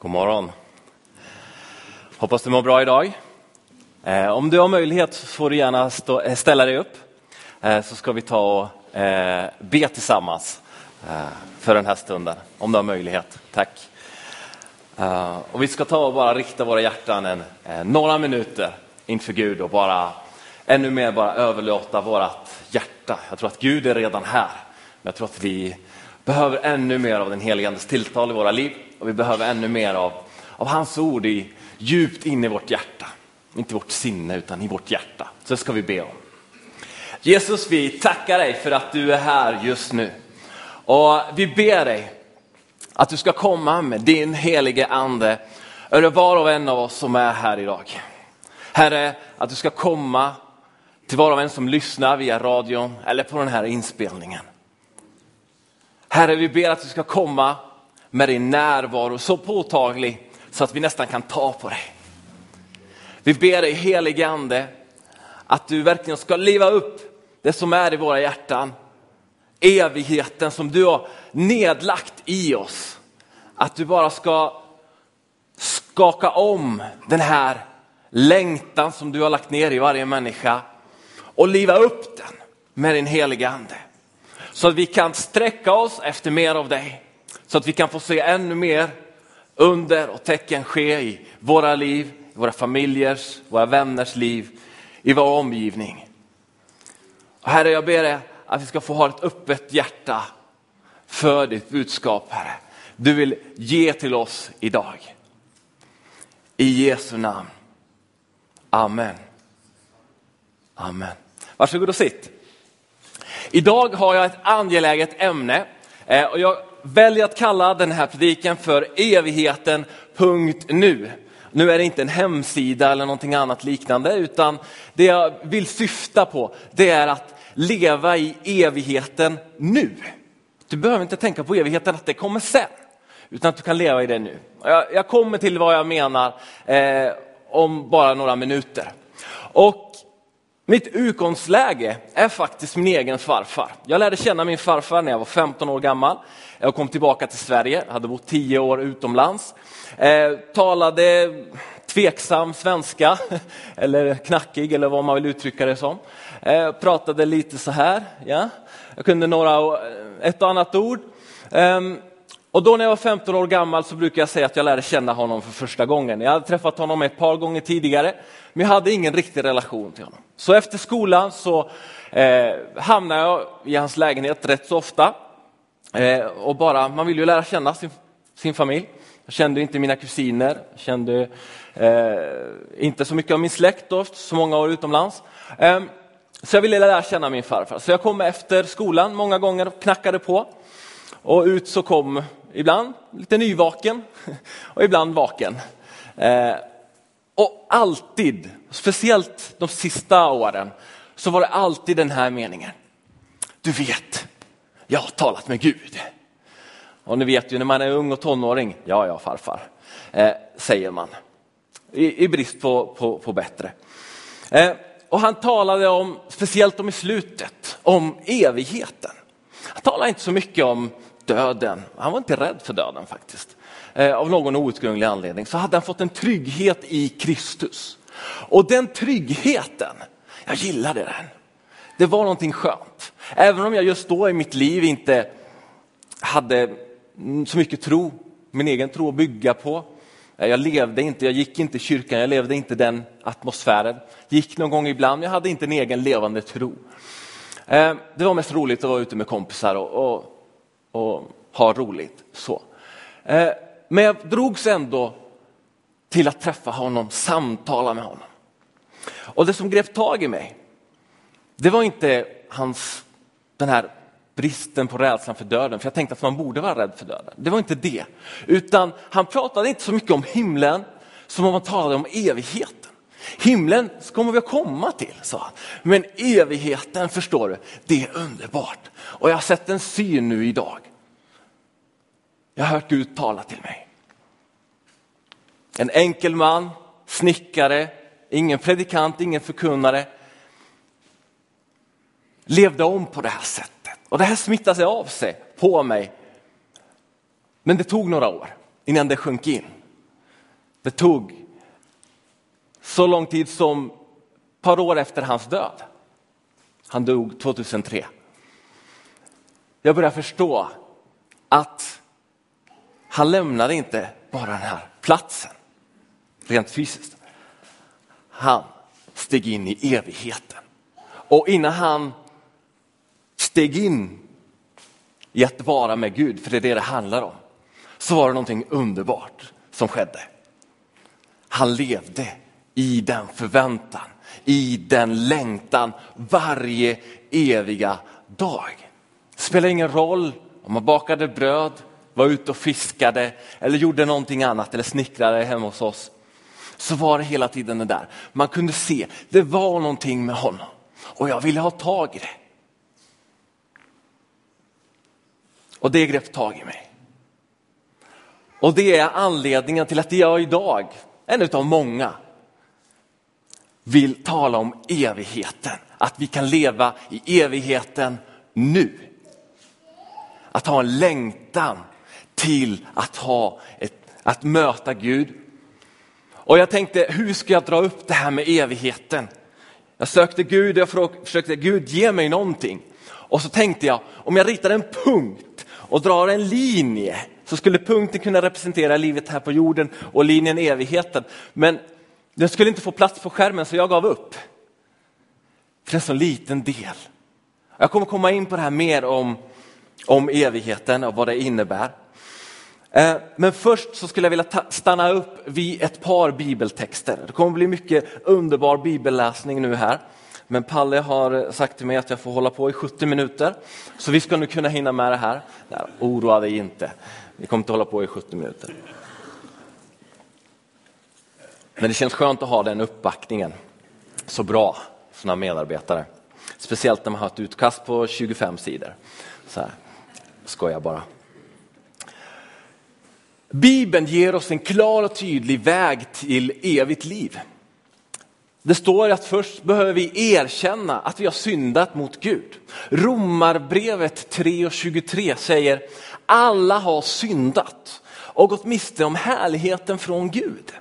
God morgon. Hoppas du mår bra idag. Eh, om du har möjlighet får du gärna stå, eh, ställa dig upp eh, så ska vi ta och be tillsammans för den här stunden. Om du har möjlighet. Tack. Och vi ska ta och bara rikta våra hjärtan en, några minuter inför Gud och bara ännu mer bara överlåta vårt hjärta. Jag tror att Gud är redan här. Men jag tror att vi behöver ännu mer av den helige Andes tilltal i våra liv och vi behöver ännu mer av, av hans ord i, djupt in i vårt hjärta. Inte i vårt sinne utan i vårt hjärta. Så det ska vi be om. Jesus, vi tackar dig för att du är här just nu. Och vi ber dig att du ska komma med din helige ande över var och en av oss som är här idag. Herre, att du ska komma till var och en som lyssnar via radion eller på den här inspelningen. Herre, vi ber att du ska komma med din närvaro så påtaglig så att vi nästan kan ta på dig. Vi ber dig helige ande att du verkligen ska leva upp det som är i våra hjärtan. Evigheten som du har nedlagt i oss. Att du bara ska skaka om den här längtan som du har lagt ner i varje människa och liva upp den med din heliga ande. Så att vi kan sträcka oss efter mer av dig. Så att vi kan få se ännu mer under och tecken ske i våra liv, i våra familjers, våra vänners liv, i vår omgivning. Och herre, jag ber dig att vi ska få ha ett öppet hjärta för ditt budskap, Herre. Du vill ge till oss idag. I Jesu namn. Amen. Amen. Varsågod och sitt. Idag har jag ett angeläget ämne eh, och jag väljer att kalla den här predikan för evigheten.nu. nu. Nu är det inte en hemsida eller någonting annat liknande utan det jag vill syfta på det är att leva i evigheten nu. Du behöver inte tänka på evigheten att det kommer sen utan att du kan leva i det nu. Jag, jag kommer till vad jag menar eh, om bara några minuter. Och mitt utgångsläge är faktiskt min egen farfar. Jag lärde känna min farfar när jag var 15 år gammal. Jag kom tillbaka till Sverige, hade bott 10 år utomlands. Eh, talade tveksam svenska, eller knackig eller vad man vill uttrycka det som. Eh, pratade lite så här, ja. Jag kunde några, ett och annat ord. Eh, och då när jag var 15 år gammal så brukar jag säga att jag lärde känna honom för första gången. Jag hade träffat honom ett par gånger tidigare, men jag hade ingen riktig relation till honom. Så efter skolan så eh, hamnade jag i hans lägenhet rätt så ofta. Eh, och bara, man vill ju lära känna sin, sin familj. Jag kände inte mina kusiner, jag kände eh, inte så mycket av min släkt då, så många år utomlands. Eh, så jag ville lära känna min farfar. Så jag kom efter skolan många gånger och knackade på. Och ut så kom ibland lite nyvaken och ibland vaken. Eh, och alltid, speciellt de sista åren, så var det alltid den här meningen. Du vet, jag har talat med Gud. Och ni vet ju när man är ung och tonåring, ja ja farfar, eh, säger man. I, I, brist på, på, på bättre. Eh, och han talade om, speciellt om i slutet, om evigheten. Han talade inte så mycket om döden. Han var inte rädd för döden faktiskt. Eh, av någon outgrundlig anledning så hade han fått en trygghet i Kristus. Och den tryggheten, jag gillade den. Det var någonting skönt. Även om jag just då i mitt liv inte hade så mycket tro, min egen tro att bygga på. Eh, jag levde inte, jag gick inte i kyrkan, jag levde inte den atmosfären. Gick någon gång ibland, jag hade inte en egen levande tro. Eh, det var mest roligt att vara ute med kompisar och, och och ha roligt. Så. Eh, men jag drogs ändå till att träffa honom, samtala med honom. Och det som grep tag i mig, det var inte hans, den här bristen på rädslan för döden, för jag tänkte att man borde vara rädd för döden. Det var inte det, utan han pratade inte så mycket om himlen som om han talade om evigheten. Himlen kommer vi att komma till, sa han. Men evigheten, förstår du, det är underbart. Och jag har sett en syn nu idag. Jag har hört Gud tala till mig. En enkel man, snickare, ingen predikant, ingen förkunnare. Levde om på det här sättet. Och det här smittade sig av sig på mig. Men det tog några år innan det sjönk in. Det tog så lång tid som ett par år efter hans död. Han dog 2003. Jag börjar förstå att han lämnade inte bara den här platsen rent fysiskt. Han steg in i evigheten. Och innan han steg in i att vara med Gud, för det är det det handlar om, så var det någonting underbart som skedde. Han levde i den förväntan, i den längtan varje eviga dag. Det spelar ingen roll om man bakade bröd, var ute och fiskade eller gjorde någonting annat eller snickrade hemma hos oss. Så var det hela tiden det där. Man kunde se, det var någonting med honom och jag ville ha tag i det. Och det grep tag i mig. Och det är anledningen till att jag idag, en av många, vill tala om evigheten. Att vi kan leva i evigheten nu. Att ha en längtan till att, ha ett, att möta Gud. Och jag tänkte, hur ska jag dra upp det här med evigheten? Jag sökte Gud och jag försökte, Gud ge mig någonting. Och så tänkte jag, om jag ritar en punkt och drar en linje så skulle punkten kunna representera livet här på jorden och linjen evigheten. Men den skulle inte få plats på skärmen så jag gav upp. För en så liten del. Jag kommer komma in på det här mer om, om evigheten och vad det innebär. Eh, men först så skulle jag vilja stanna upp vid ett par bibeltexter. Det kommer bli mycket underbar bibelläsning nu här. Men Palle har sagt till mig att jag får hålla på i 70 minuter. Så vi ska nu kunna hinna med det här. Nej, oroa dig inte. Vi kommer inte hålla på i 70 minuter. Men det känns skönt att ha den uppbackningen så bra, sådana medarbetare. Speciellt när man har ett utkast på 25 sidor. Så här, skojar bara. Bibeln ger oss en klar och tydlig väg till evigt liv. Det står att först behöver vi erkänna att vi har syndat mot Gud. Romarbrevet 3 och 23 säger alla har syndat och gått miste om härligheten från Gud.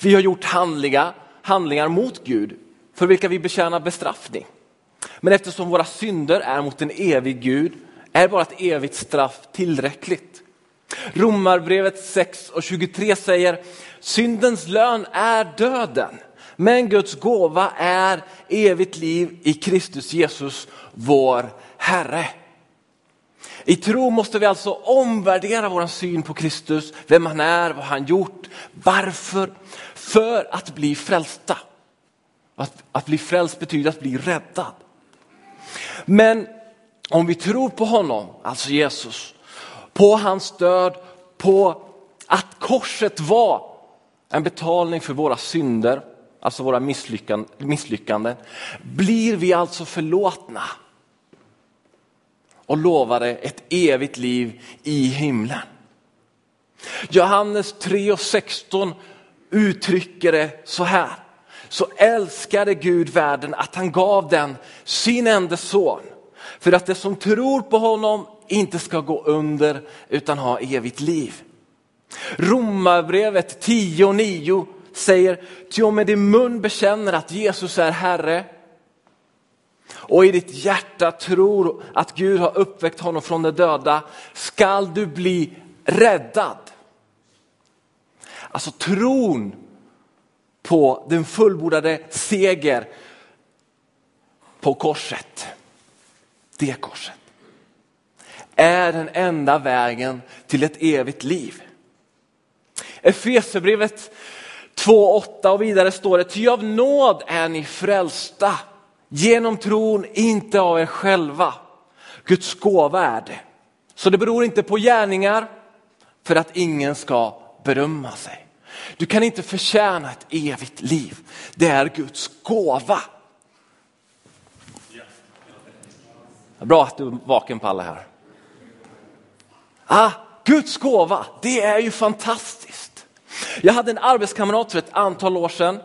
Vi har gjort handlingar, handlingar mot Gud för vilka vi betjänar bestraffning. Men eftersom våra synder är mot en evig Gud är bara ett evigt straff tillräckligt. Romarbrevet 6 och 23 säger syndens lön är döden. Men Guds gåva är evigt liv i Kristus Jesus, vår Herre. I tro måste vi alltså omvärdera vår syn på Kristus, vem han är, vad han gjort. Varför? För att bli frälsta. Att, att bli frälst betyder att bli räddad. Men om vi tror på honom, alltså Jesus, på hans död, på att korset var en betalning för våra synder, alltså våra misslyckanden, misslyckanden blir vi alltså förlåtna och lovade ett evigt liv i himlen. Johannes 3 och 16 uttrycker det så här. Så älskade Gud världen att han gav den sin enda son för att det som tror på honom inte ska gå under utan ha evigt liv. Romarbrevet 10 och 9 säger, ty om med din mun bekänner att Jesus är Herre och i ditt hjärta tror att Gud har uppväckt honom från de döda skall du bli räddad. Alltså tron på den fullbordade seger på korset, det korset, är den enda vägen till ett evigt liv. Efesierbrevet 2.8 och vidare står det, ty av nåd är ni frälsta genom tron, inte av er själva. Guds gåva är det. Så det beror inte på gärningar för att ingen ska berömma sig. Du kan inte förtjäna ett evigt liv. Det är Guds gåva. Bra att du är vaken på alla här. Ah, Guds gåva, det är ju fantastiskt. Jag hade en arbetskamrat för ett antal år sedan,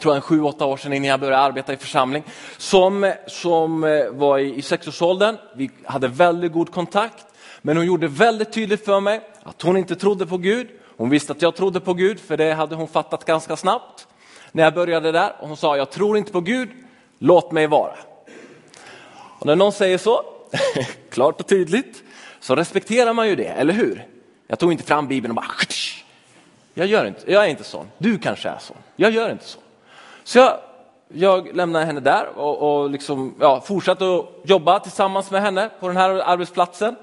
tror jag sju, åtta år sedan innan jag började arbeta i församling, som, som eh, var i, i sexårsåldern. Vi hade väldigt god kontakt, men hon gjorde väldigt tydligt för mig att hon inte trodde på Gud. Hon visste att jag trodde på Gud, för det hade hon fattat ganska snabbt när jag började där. Och hon sa, jag tror inte på Gud, låt mig vara. Och när någon säger så, klart och tydligt, så respekterar man ju det, eller hur? Jag tog inte fram Bibeln och bara, jag, gör inte, jag är inte sån, du kanske är sån, jag gör inte så. Så jag, jag lämnade henne där och, och liksom, ja, fortsatte att jobba tillsammans med henne på den här arbetsplatsen.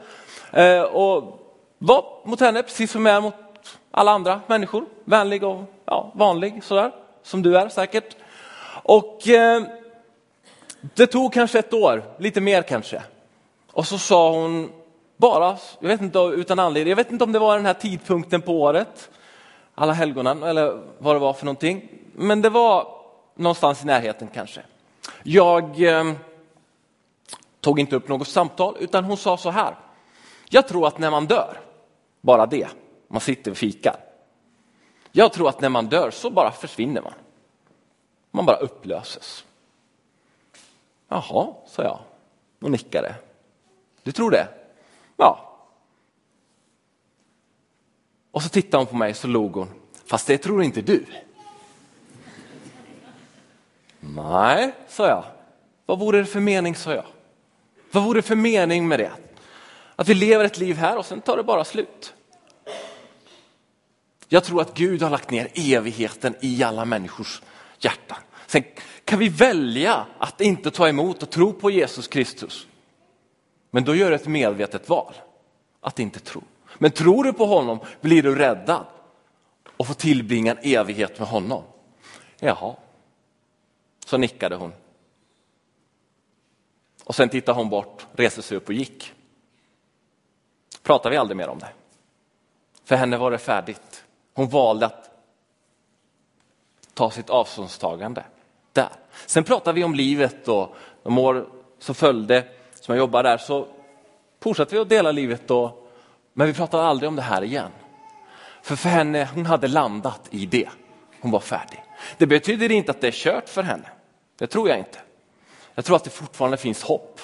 Eh, och var mot henne precis som jag är mot alla andra människor, vänlig och ja, vanlig sådär, som du är säkert. Och eh, det tog kanske ett år, lite mer kanske. Och så sa hon bara, jag vet inte utan anledning, jag vet inte om det var den här tidpunkten på året, alla helgonen eller vad det var för någonting. Men det var någonstans i närheten kanske. Jag eh, tog inte upp något samtal utan hon sa så här. Jag tror att när man dör, bara det, man sitter och fikar. Jag tror att när man dör så bara försvinner man. Man bara upplöses. Jaha, sa jag och nickade. Du tror det? Ja. Och så tittade hon på mig så log hon. Fast det tror inte du. Nej, sa jag. Vad vore det för mening, sa jag. Vad vore det för mening med det? Att vi lever ett liv här och sen tar det bara slut. Jag tror att Gud har lagt ner evigheten i alla människors hjärtan. Sen kan vi välja att inte ta emot och tro på Jesus Kristus. Men då gör du ett medvetet val att inte tro. Men tror du på honom blir du räddad och får tillbringa en evighet med honom. Jaha, så nickade hon. Och sen tittade hon bort, reste sig upp och gick. Pratade vi aldrig mer om det. För henne var det färdigt. Hon valde att ta sitt avståndstagande där. Sen pratade vi om livet och de år som följde som jag jobbade där så fortsatte vi att dela livet då. Men vi pratade aldrig om det här igen. För för henne, hon hade landat i det. Hon var färdig. Det betyder inte att det är kört för henne. Det tror jag inte. Jag tror att det fortfarande finns hopp.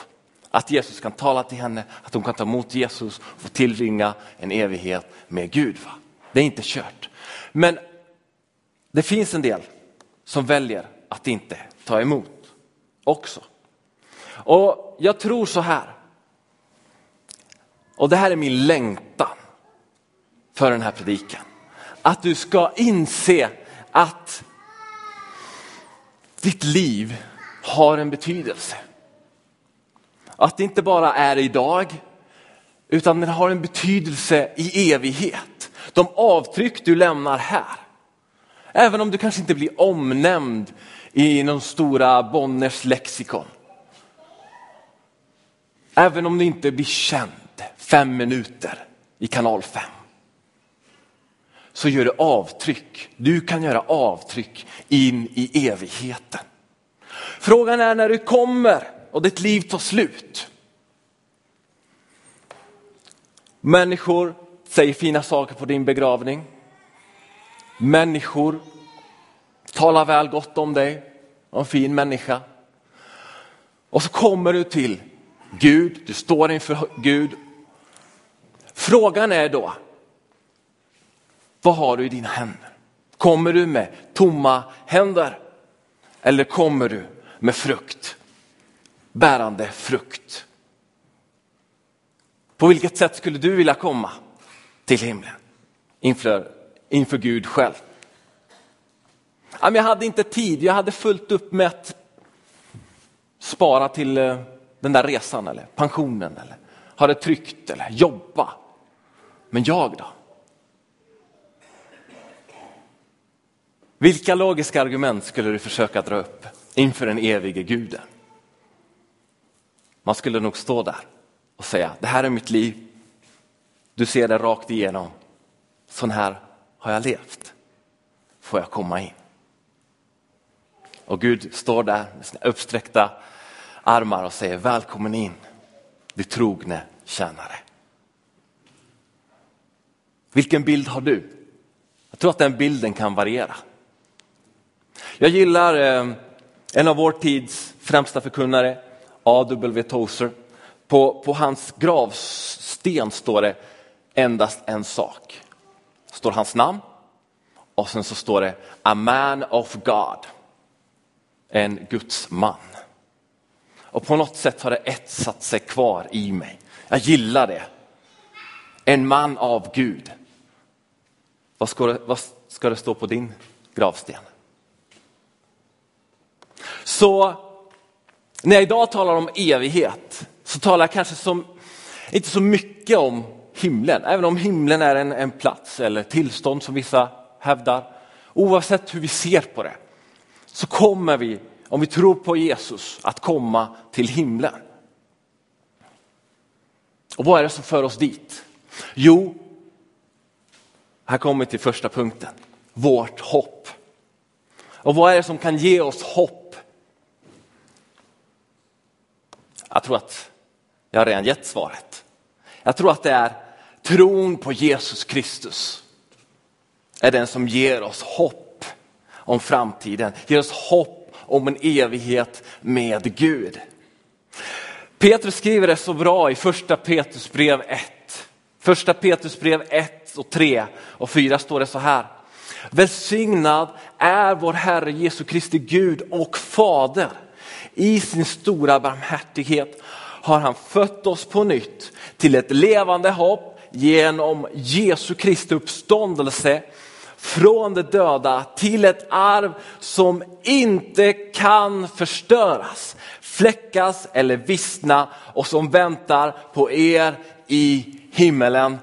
Att Jesus kan tala till henne, att hon kan ta emot Jesus och få tillbringa en evighet med Gud. Va? Det är inte kört. Men det finns en del som väljer att inte ta emot också. Och jag tror så här. Och det här är min längtan för den här predikan. Att du ska inse att ditt liv har en betydelse. Att det inte bara är idag, utan det har en betydelse i evighet. De avtryck du lämnar här. Även om du kanske inte blir omnämnd i någon stora Bonners lexikon. Även om du inte blir känd fem minuter i kanal 5 så gör det avtryck. Du kan göra avtryck in i evigheten. Frågan är när du kommer och ditt liv tar slut. Människor säger fina saker på din begravning. Människor talar väl gott om dig, en fin människa. Och så kommer du till Gud, du står inför Gud. Frågan är då, vad har du i dina händer? Kommer du med tomma händer? Eller kommer du med frukt? Bärande frukt. På vilket sätt skulle du vilja komma till himlen? Inför, inför Gud själv. Jag hade inte tid, jag hade fullt upp med att spara till eh, den där resan eller pensionen eller ha det tryggt eller jobba. Men jag då? Vilka logiska argument skulle du försöka dra upp inför den evige guden? Man skulle nog stå där och säga, det här är mitt liv. Du ser det rakt igenom. Sån här har jag levt. Får jag komma in? Och Gud står där med sina uppsträckta armar och säger välkommen in, du trogne tjänare. Vilken bild har du? Jag tror att den bilden kan variera. Jag gillar eh, en av vår tids främsta förkunnare, A.W. Tozer. På, på hans gravsten står det endast en sak. står hans namn och sen så står det a man of God. En Guds man. Och på något sätt har det etsat sig kvar i mig. Jag gillar det. En man av Gud. Vad ska det, vad ska det stå på din gravsten? Så när jag idag talar om evighet så talar jag kanske som, inte så mycket om himlen, även om himlen är en, en plats eller tillstånd som vissa hävdar. Oavsett hur vi ser på det så kommer vi, om vi tror på Jesus, att komma till himlen. Och vad är det som för oss dit? Jo, här kommer vi till första punkten, vårt hopp. Och vad är det som kan ge oss hopp? Jag tror att jag har redan gett svaret. Jag tror att det är tron på Jesus Kristus är den som ger oss hopp om framtiden, ger oss hopp om en evighet med Gud. Petrus skriver det så bra i första Petrusbrev 1. Första Petrusbrev 1 och 3 och 4 står det så här. Välsignad är vår Herre Jesu Kristi Gud och Fader. I sin stora barmhärtighet har han fött oss på nytt till ett levande hopp genom Jesu Kristi uppståndelse från de döda till ett arv som inte kan förstöras, fläckas eller vissna och som väntar på er i himmelen.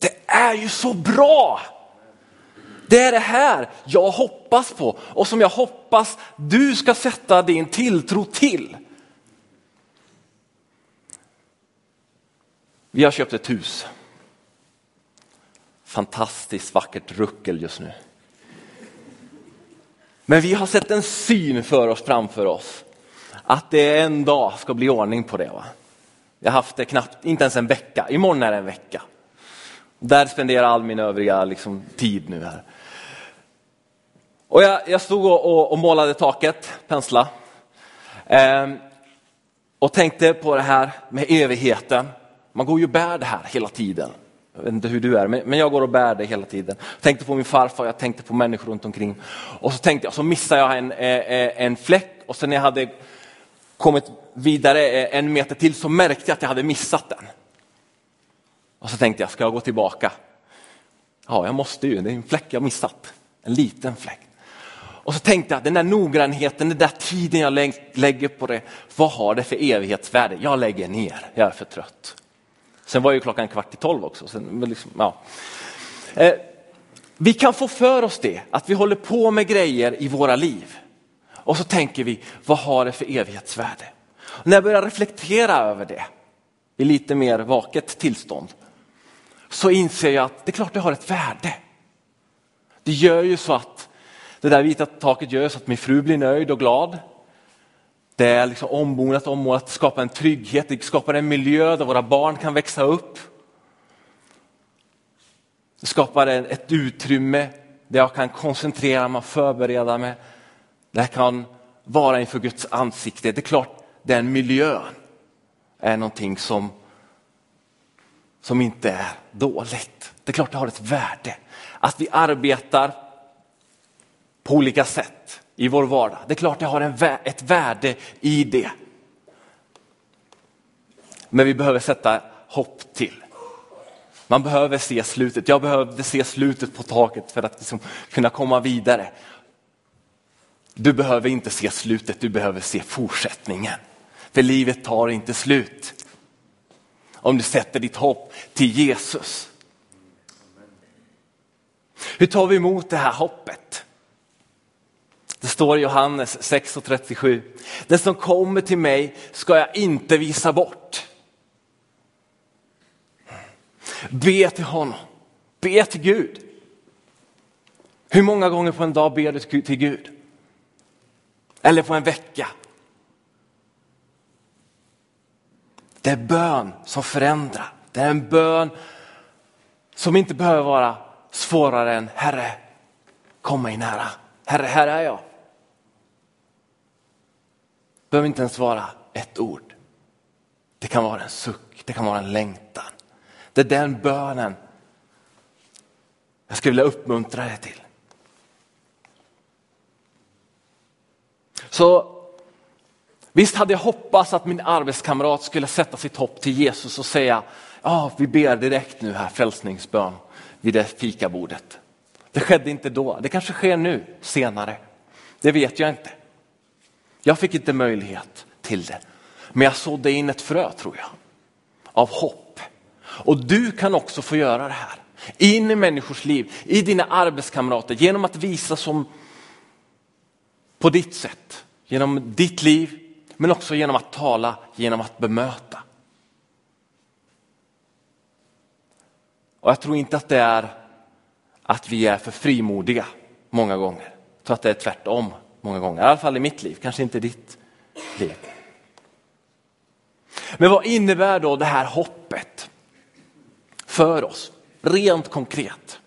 Det är ju så bra! Det är det här jag hoppas på och som jag hoppas du ska sätta din tilltro till. Vi har köpt ett hus. Fantastiskt vackert ruckel just nu. Men vi har sett en syn för oss framför oss. Att det en dag ska bli ordning på det. Va? Jag har haft det knappt, inte ens en vecka. Imorgon är det en vecka. Där spenderar all min övriga liksom, tid nu här. Och jag, jag stod och, och, målade taket, pensla. Ehm, och tänkte på det här med evigheten. Man går ju och bär det här hela tiden. Jag vet inte hur du är, men jag går och bär det hela tiden. Jag tänkte på min farfar, jag tänkte på människor runt omkring. Och så tänkte jag, så missade jag en, eh, eh, en fläck och sen när jag hade kommit vidare eh, en meter till så märkte jag att jag hade missat den. Och så tänkte jag, ska jag gå tillbaka? Ja, jag måste ju, det är en fläck jag missat. En liten fläck. Och så tänkte jag, den där noggrannheten, den där tiden jag lägger på det, vad har det för evighetsvärde? Jag lägger ner, jag är för trött. Sen var ju klockan kvart i tolv också. Sen, liksom, ja. eh, vi kan få för oss det, att vi håller på med grejer i våra liv. Och så tänker vi, vad har det för evighetsvärde? Och när jag börjar reflektera över det i lite mer vaket tillstånd så inser jag att det är klart det har ett värde. Det gör ju så att det där vita taket gör så att min fru blir nöjd och glad. Det är liksom ombonat, ommålat, skapar en trygghet, det skapar en miljö där våra barn kan växa upp. Det skapar ett utrymme där jag kan koncentrera mig och förbereda mig. Där jag kan vara inför Guds ansikte. Det är klart, den miljön är någonting som, som inte är dåligt. Det är klart det har ett värde. Att vi arbetar på olika sätt i vår vardag. Det är klart det har en, ett värde i det. Men vi behöver sätta hopp till. Man behöver se slutet. Jag behövde se slutet på taket för att liksom kunna komma vidare. Du behöver inte se slutet, du behöver se fortsättningen. För livet tar inte slut. Om du sätter ditt hopp till Jesus. Hur tar vi emot det här hoppet? Det står i Johannes 6.37. Den som kommer till mig ska jag inte visa bort. Be till honom. Be till Gud. Hur många gånger på en dag ber du till Gud? Eller på en vecka? Det är bön som förändrar. Det är en bön som inte behöver vara svårare än Herre, kom mig nära. Herre, här är jag behöver inte ens vara ett ord. Det kan vara en suck, det kan vara en längtan. Det är den bönen jag skulle vilja uppmuntra dig till. Så visst hade jag hoppats att min arbetskamrat skulle sätta sitt hopp till Jesus och säga, ja vi ber direkt nu här frälsningsbön vid det fikabordet. Det skedde inte då, det kanske sker nu senare. Det vet jag inte. Jag fick inte möjlighet till det. Men jag sådde in ett frö tror jag, av hopp. Och du kan också få göra det här. In i människors liv, i dina arbetskamrater, genom att visa som på ditt sätt. Genom ditt liv, men också genom att tala, genom att bemöta. Och jag tror inte att det är att vi är för frimodiga många gånger. Jag tror att det är tvärtom många gånger, i alla fall i mitt liv, kanske inte i ditt liv. Men vad innebär då det här hoppet för oss, rent konkret?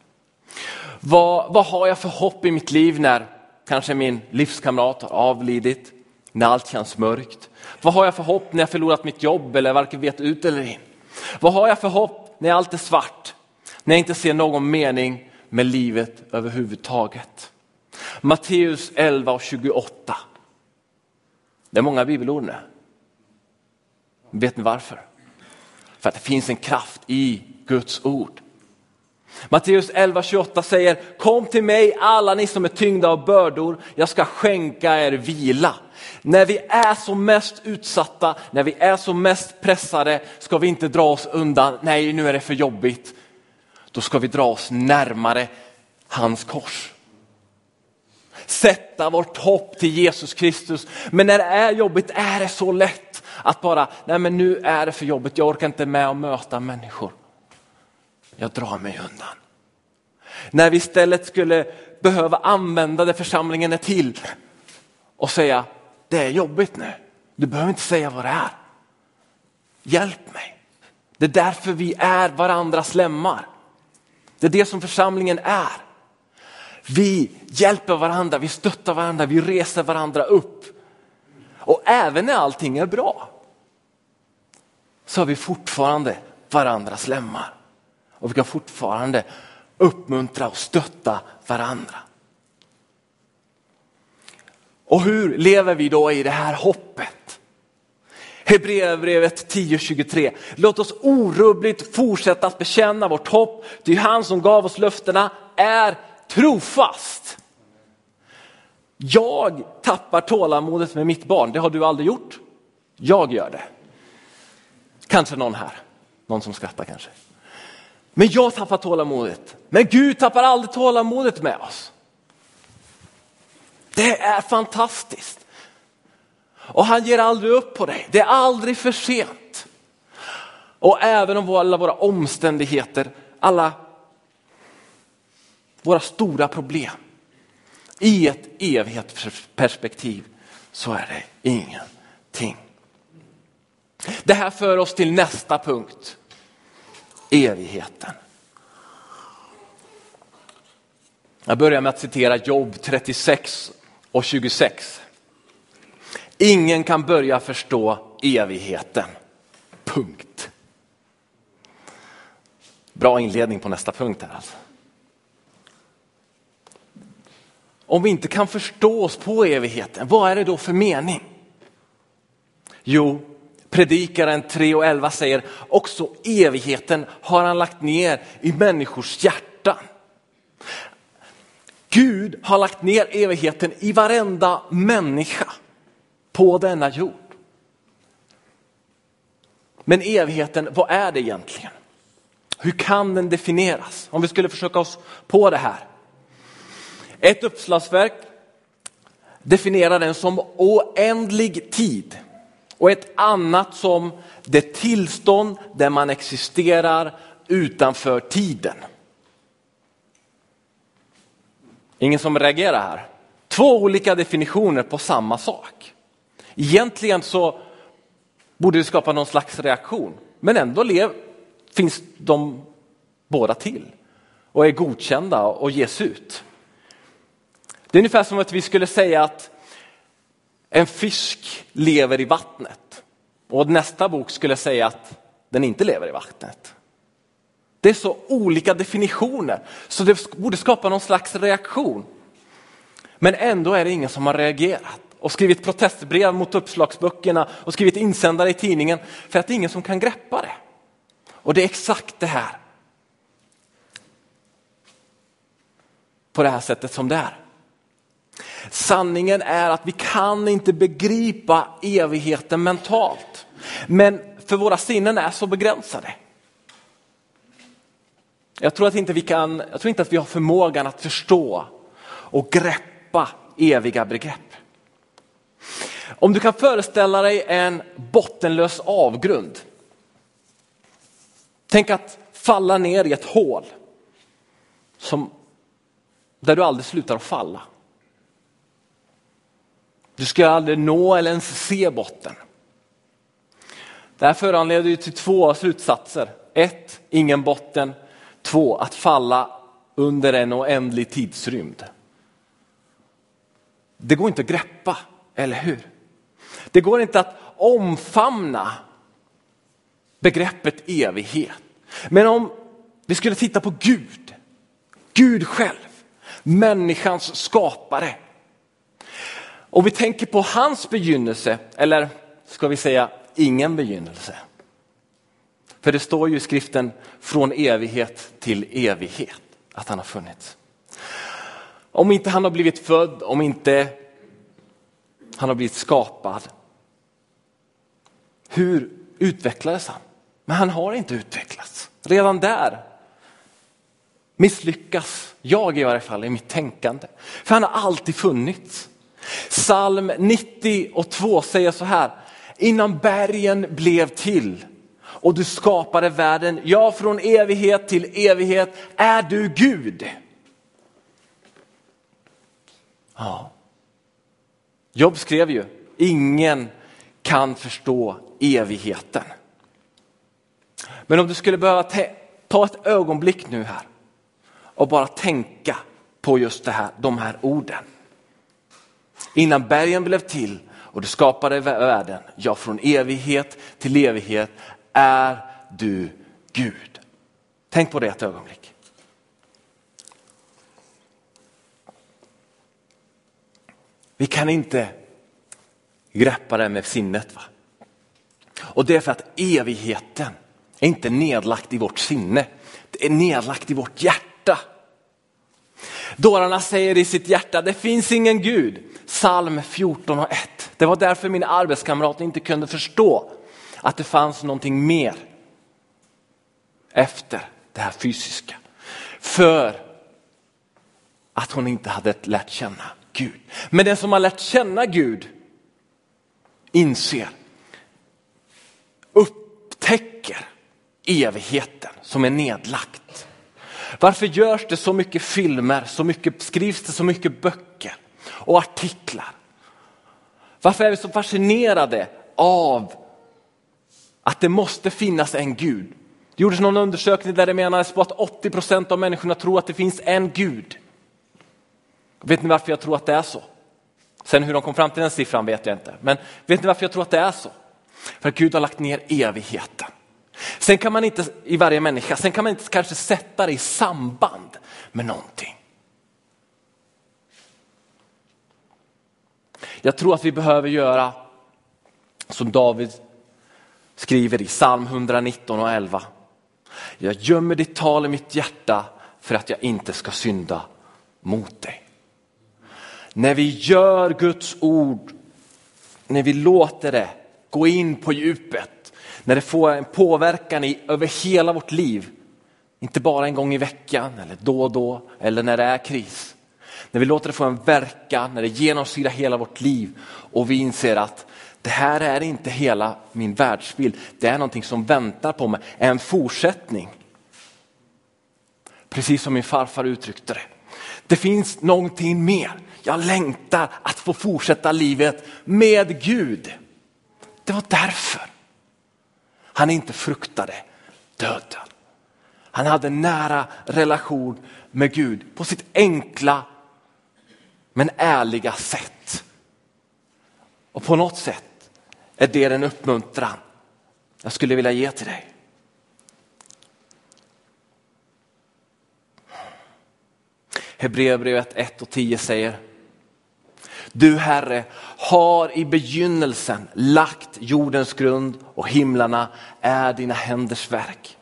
Vad, vad har jag för hopp i mitt liv när kanske min livskamrat har avlidit, när allt känns mörkt? Vad har jag för hopp när jag förlorat mitt jobb eller varken vet ut eller in? Vad har jag för hopp när allt är svart? När jag inte ser någon mening med livet överhuvudtaget? Matteus 11 och 28. Det är många bibelord nu. Vet ni varför? För att det finns en kraft i Guds ord. Matteus 11.28 säger, kom till mig alla ni som är tyngda av bördor, jag ska skänka er vila. När vi är som mest utsatta, när vi är som mest pressade, ska vi inte dra oss undan, nej nu är det för jobbigt. Då ska vi dra oss närmare hans kors. Sätta vårt hopp till Jesus Kristus. Men när det är jobbigt är det så lätt att bara, nej men nu är det för jobbigt, jag orkar inte med att möta människor. Jag drar mig undan. När vi istället skulle behöva använda det församlingen är till och säga, det är jobbigt nu, du behöver inte säga vad det är. Hjälp mig. Det är därför vi är varandras lemmar. Det är det som församlingen är. Vi hjälper varandra, vi stöttar varandra, vi reser varandra upp. Och även när allting är bra så har vi fortfarande varandras lemmar. Och vi kan fortfarande uppmuntra och stötta varandra. Och hur lever vi då i det här hoppet? Hebreerbrevet 10.23. Låt oss orubbligt fortsätta att bekänna vårt hopp, ty han som gav oss löftena är trofast. Jag tappar tålamodet med mitt barn, det har du aldrig gjort. Jag gör det. Kanske någon här, någon som skrattar kanske. Men jag tappar tålamodet. Men Gud tappar aldrig tålamodet med oss. Det är fantastiskt. Och han ger aldrig upp på dig. Det är aldrig för sent. Och även om alla våra omständigheter, alla våra stora problem i ett evighetsperspektiv så är det ingenting. Det här för oss till nästa punkt evigheten. Jag börjar med att citera Jobb 36 och 26. Ingen kan börja förstå evigheten. Punkt. Bra inledning på nästa punkt här alltså. Om vi inte kan förstå oss på evigheten, vad är det då för mening? Jo, Predikaren 3 och 11 säger också evigheten har han lagt ner i människors hjärtan. Gud har lagt ner evigheten i varenda människa på denna jord. Men evigheten, vad är det egentligen? Hur kan den definieras? Om vi skulle försöka oss på det här. Ett uppslagsverk definierar den som oändlig tid och ett annat som det tillstånd där man existerar utanför tiden. Ingen som reagerar här? Två olika definitioner på samma sak. Egentligen så borde det skapa någon slags reaktion, men ändå lev, finns de båda till och är godkända och ges ut. Det är ungefär som att vi skulle säga att en fisk lever i vattnet och nästa bok skulle säga att den inte lever i vattnet. Det är så olika definitioner så det borde skapa någon slags reaktion. Men ändå är det ingen som har reagerat och skrivit protestbrev mot uppslagsböckerna och skrivit insändare i tidningen för att det är ingen som kan greppa det. Och det är exakt det här. På det här sättet som det är. Sanningen är att vi kan inte begripa evigheten mentalt. Men för våra sinnen är så begränsade. Jag tror, att inte vi kan, jag tror inte att vi har förmågan att förstå och greppa eviga begrepp. Om du kan föreställa dig en bottenlös avgrund. Tänk att falla ner i ett hål som, där du aldrig slutar att falla. Du ska aldrig nå eller ens se botten. Det här föranleder ju till två slutsatser. Ett, ingen botten. Två, att falla under en oändlig tidsrymd. Det går inte att greppa, eller hur? Det går inte att omfamna begreppet evighet. Men om vi skulle titta på Gud, Gud själv, människans skapare. Och vi tänker på hans begynnelse, eller ska vi säga ingen begynnelse. För det står ju i skriften från evighet till evighet att han har funnits. Om inte han har blivit född, om inte han har blivit skapad. Hur utvecklades han? Men han har inte utvecklats. Redan där misslyckas jag i varje fall i mitt tänkande. För han har alltid funnits. Psalm 90 och 2 säger så här, innan bergen blev till och du skapade världen, ja från evighet till evighet är du Gud. Ja. Jobb skrev ju, ingen kan förstå evigheten. Men om du skulle behöva ta ett ögonblick nu här och bara tänka på just det här, de här orden. Innan bergen blev till och du skapade världen, ja från evighet till evighet är du Gud. Tänk på det ett ögonblick. Vi kan inte greppa det med sinnet. Va? Och det är för att evigheten är inte nedlagt i vårt sinne. Det är nedlagt i vårt hjärta. Dårarna säger i sitt hjärta, det finns ingen Gud. Psalm 14 och 1. Det var därför min arbetskamrat inte kunde förstå att det fanns någonting mer efter det här fysiska. För att hon inte hade lärt känna Gud. Men den som har lärt känna Gud inser, upptäcker evigheten som är nedlagt. Varför görs det så mycket filmer, så mycket, skrivs det så mycket böcker och artiklar? Varför är vi så fascinerade av att det måste finnas en Gud? Det gjordes någon undersökning där det menades på att 80 procent av människorna tror att det finns en Gud. Vet ni varför jag tror att det är så? Sen hur de kom fram till den siffran vet jag inte. Men vet ni varför jag tror att det är så? För att Gud har lagt ner evigheten. Sen kan man inte, i varje människa, sen kan man inte kanske sätta det i samband med någonting. Jag tror att vi behöver göra som David skriver i psalm 119 och 11. Jag gömmer ditt tal i mitt hjärta för att jag inte ska synda mot dig. När vi gör Guds ord, när vi låter det gå in på djupet, när det får en påverkan i, över hela vårt liv, inte bara en gång i veckan eller då och då eller när det är kris. När vi låter det få en verkan, när det genomsyrar hela vårt liv och vi inser att det här är inte hela min världsbild, det är någonting som väntar på mig, en fortsättning. Precis som min farfar uttryckte det. Det finns någonting mer. Jag längtar att få fortsätta livet med Gud. Det var därför han inte fruktade döden. Han hade en nära relation med Gud på sitt enkla men ärliga sätt. Och på något sätt är det den uppmuntran jag skulle vilja ge till dig. Hebreerbrevet 1 och 10 säger du Herre har i begynnelsen lagt jordens grund och himlarna är dina händers verk.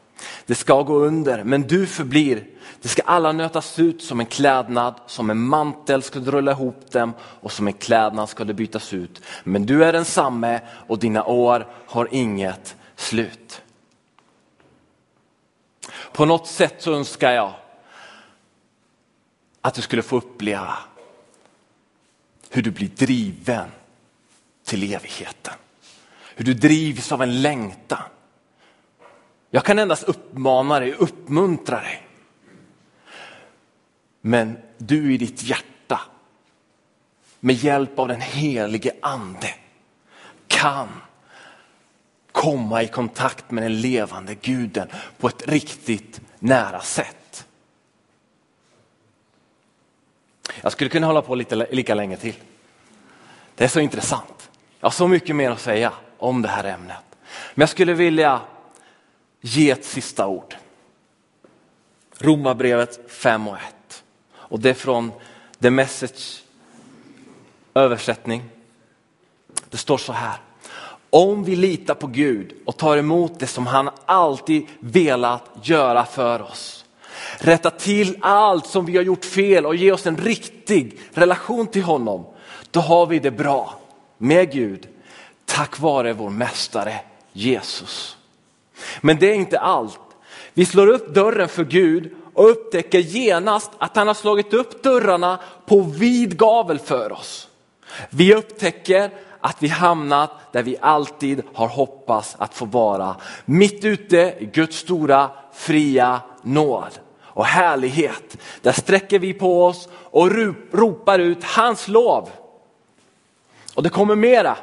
Det ska gå under, men du förblir. Det ska alla nötas ut som en klädnad, som en mantel ska du rulla ihop dem och som en klädnad ska det bytas ut. Men du är densamme och dina år har inget slut. På något sätt så önskar jag att du skulle få uppleva hur du blir driven till evigheten. Hur du drivs av en längtan. Jag kan endast uppmana dig, uppmuntra dig. Men du i ditt hjärta, med hjälp av den helige ande, kan komma i kontakt med den levande guden på ett riktigt nära sätt. Jag skulle kunna hålla på lite, lika länge till. Det är så intressant. Jag har så mycket mer att säga om det här ämnet. Men jag skulle vilja ge ett sista ord. Romarbrevet 5 och 1. Och det är från The Message översättning. Det står så här. Om vi litar på Gud och tar emot det som han alltid velat göra för oss. Rätta till allt som vi har gjort fel och ge oss en riktig relation till honom. Då har vi det bra med Gud tack vare vår mästare Jesus. Men det är inte allt. Vi slår upp dörren för Gud och upptäcker genast att han har slagit upp dörrarna på vid gavel för oss. Vi upptäcker att vi hamnat där vi alltid har hoppats att få vara. Mitt ute i Guds stora fria nåd och härlighet. Där sträcker vi på oss och ropar ut hans lov. Och det kommer mera.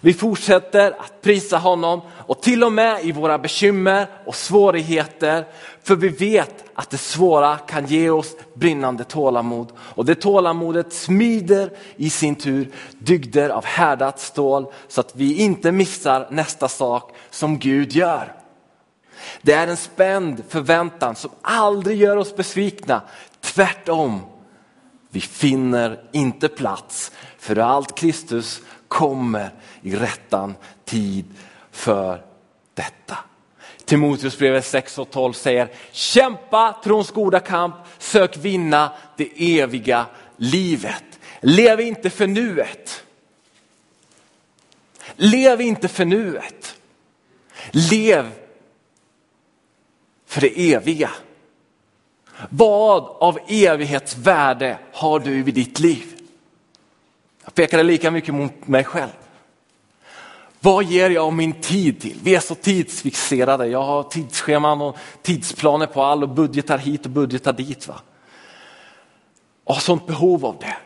Vi fortsätter att prisa honom och till och med i våra bekymmer och svårigheter. För vi vet att det svåra kan ge oss brinnande tålamod. Och det tålamodet smider i sin tur dygder av härdat stål så att vi inte missar nästa sak som Gud gör. Det är en spänd förväntan som aldrig gör oss besvikna. Tvärtom, vi finner inte plats för allt Kristus kommer i rättan tid för detta. Timoteusbrevet 6 och 12 säger kämpa trons goda kamp, sök vinna det eviga livet. Lev inte för nuet. Lev inte för nuet. Lev för det eviga. Vad av evighetsvärde har du i ditt liv? Jag pekade lika mycket mot mig själv. Vad ger jag min tid till? Vi är så tidsfixerade. Jag har tidsscheman och tidsplaner på all och budgetar hit och budgetar dit. Va? Och har sånt behov av det.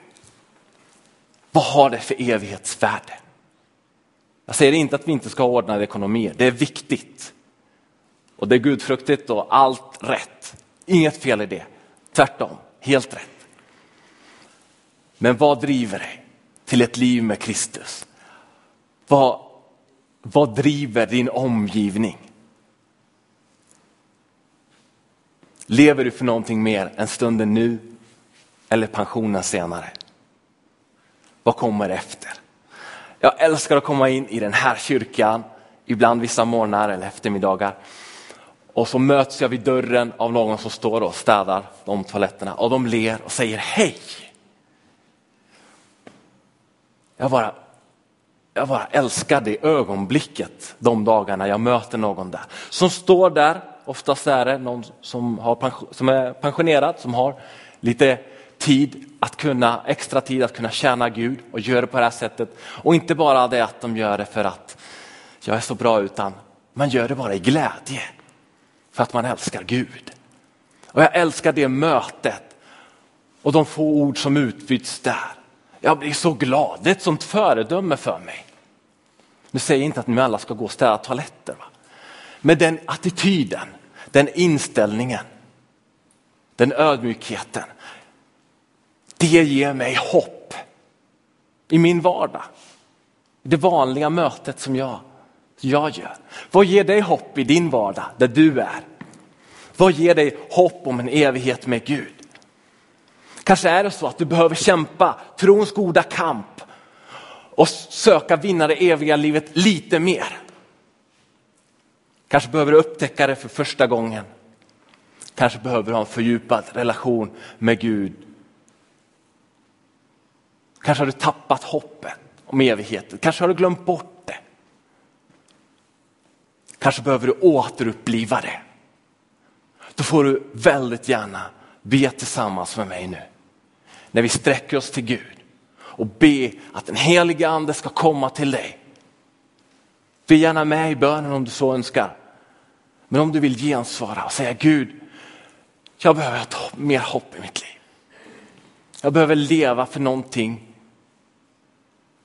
Vad har det för evighetsvärde? Jag säger inte att vi inte ska ha ordnade ekonomier. Det är viktigt. Och det är gudfruktigt och allt rätt. Inget fel i det. Tvärtom, helt rätt. Men vad driver dig till ett liv med Kristus? Vad, vad driver din omgivning? Lever du för någonting mer än stunden nu eller pensionen senare? Vad kommer efter? Jag älskar att komma in i den här kyrkan, ibland vissa morgnar eller eftermiddagar. Och så möts jag vid dörren av någon som står och städar de toaletterna och de ler och säger hej. Jag bara, jag bara älskar det ögonblicket de dagarna jag möter någon där. Som står där, oftast är det någon som, har, som är pensionerad, som har lite tid att kunna, extra tid att kunna tjäna Gud och gör det på det här sättet. Och inte bara det att de gör det för att jag är så bra utan man gör det bara i glädje. För att man älskar Gud. Och jag älskar det mötet och de få ord som utbyts där. Jag blir så glad, det är ett sånt föredöme för mig. Nu säger jag inte att ni alla ska gå och städa toaletter. Va? Men den attityden, den inställningen, den ödmjukheten. Det ger mig hopp i min vardag. I det vanliga mötet som jag, jag gör. Vad ger dig hopp i din vardag där du är? Vad ger dig hopp om en evighet med Gud? Kanske är det så att du behöver kämpa trons goda kamp och söka vinna det eviga livet lite mer. Kanske behöver du upptäcka det för första gången. Kanske behöver du ha en fördjupad relation med Gud. Kanske har du tappat hoppet om evigheten. Kanske har du glömt bort. Kanske behöver du återuppliva det. Då får du väldigt gärna be tillsammans med mig nu. När vi sträcker oss till Gud och be att den heliga ande ska komma till dig. Be gärna med i bönen om du så önskar. Men om du vill gensvara och säga Gud, jag behöver ha mer hopp i mitt liv. Jag behöver leva för någonting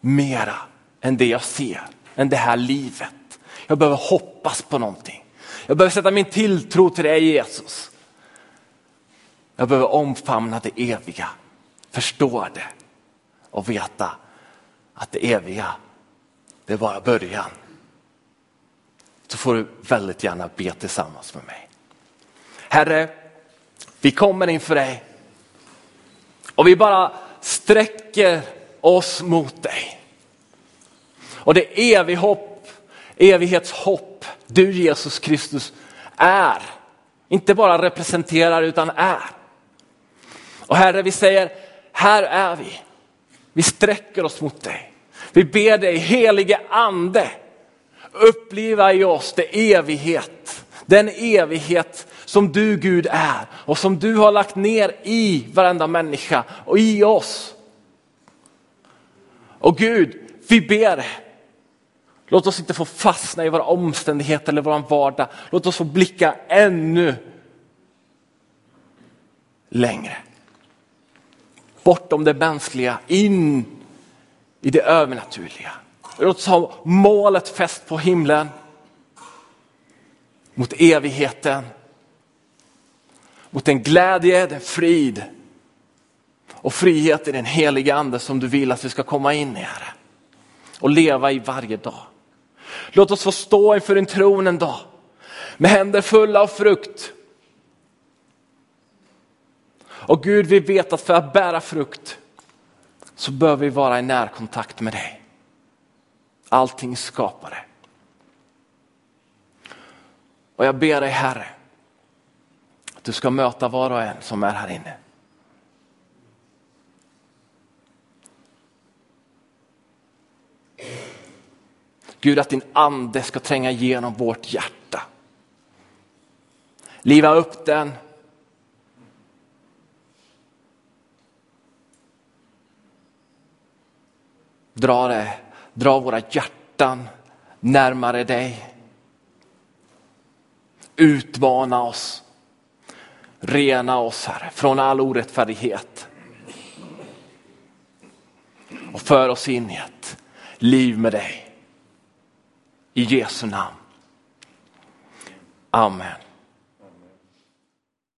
mera än det jag ser, än det här livet. Jag behöver hoppas på någonting. Jag behöver sätta min tilltro till dig Jesus. Jag behöver omfamna det eviga, förstå det och veta att det eviga, det är bara början. Så får du väldigt gärna be tillsammans med mig. Herre, vi kommer inför dig och vi bara sträcker oss mot dig. Och det evig hopp, evighetshopp du Jesus Kristus är, inte bara representerar utan är. Och Herre, vi säger, här är vi. Vi sträcker oss mot dig. Vi ber dig, helige ande, uppliva i oss det evighet. Den evighet som du Gud är och som du har lagt ner i varenda människa och i oss. Och Gud, vi ber Låt oss inte få fastna i våra omständigheter eller vår vardag. Låt oss få blicka ännu längre. Bortom det mänskliga, in i det övernaturliga. Låt oss ha målet fäst på himlen. Mot evigheten. Mot den glädje, den frid och frihet i den heliga ande som du vill att vi ska komma in i, Herre. Och leva i varje dag. Låt oss få stå inför din tron en dag med händer fulla av frukt. Och Gud, vi vet att för att bära frukt så bör vi vara i närkontakt med dig. Allting skapare. Och jag ber dig Herre, att du ska möta var och en som är här inne. Gud att din ande ska tränga igenom vårt hjärta. Liva upp den. Dra, det, dra våra hjärtan närmare dig. Utmana oss. Rena oss Herre från all orättfärdighet. Och för oss in i ett liv med dig. I Jesu namn. Amen.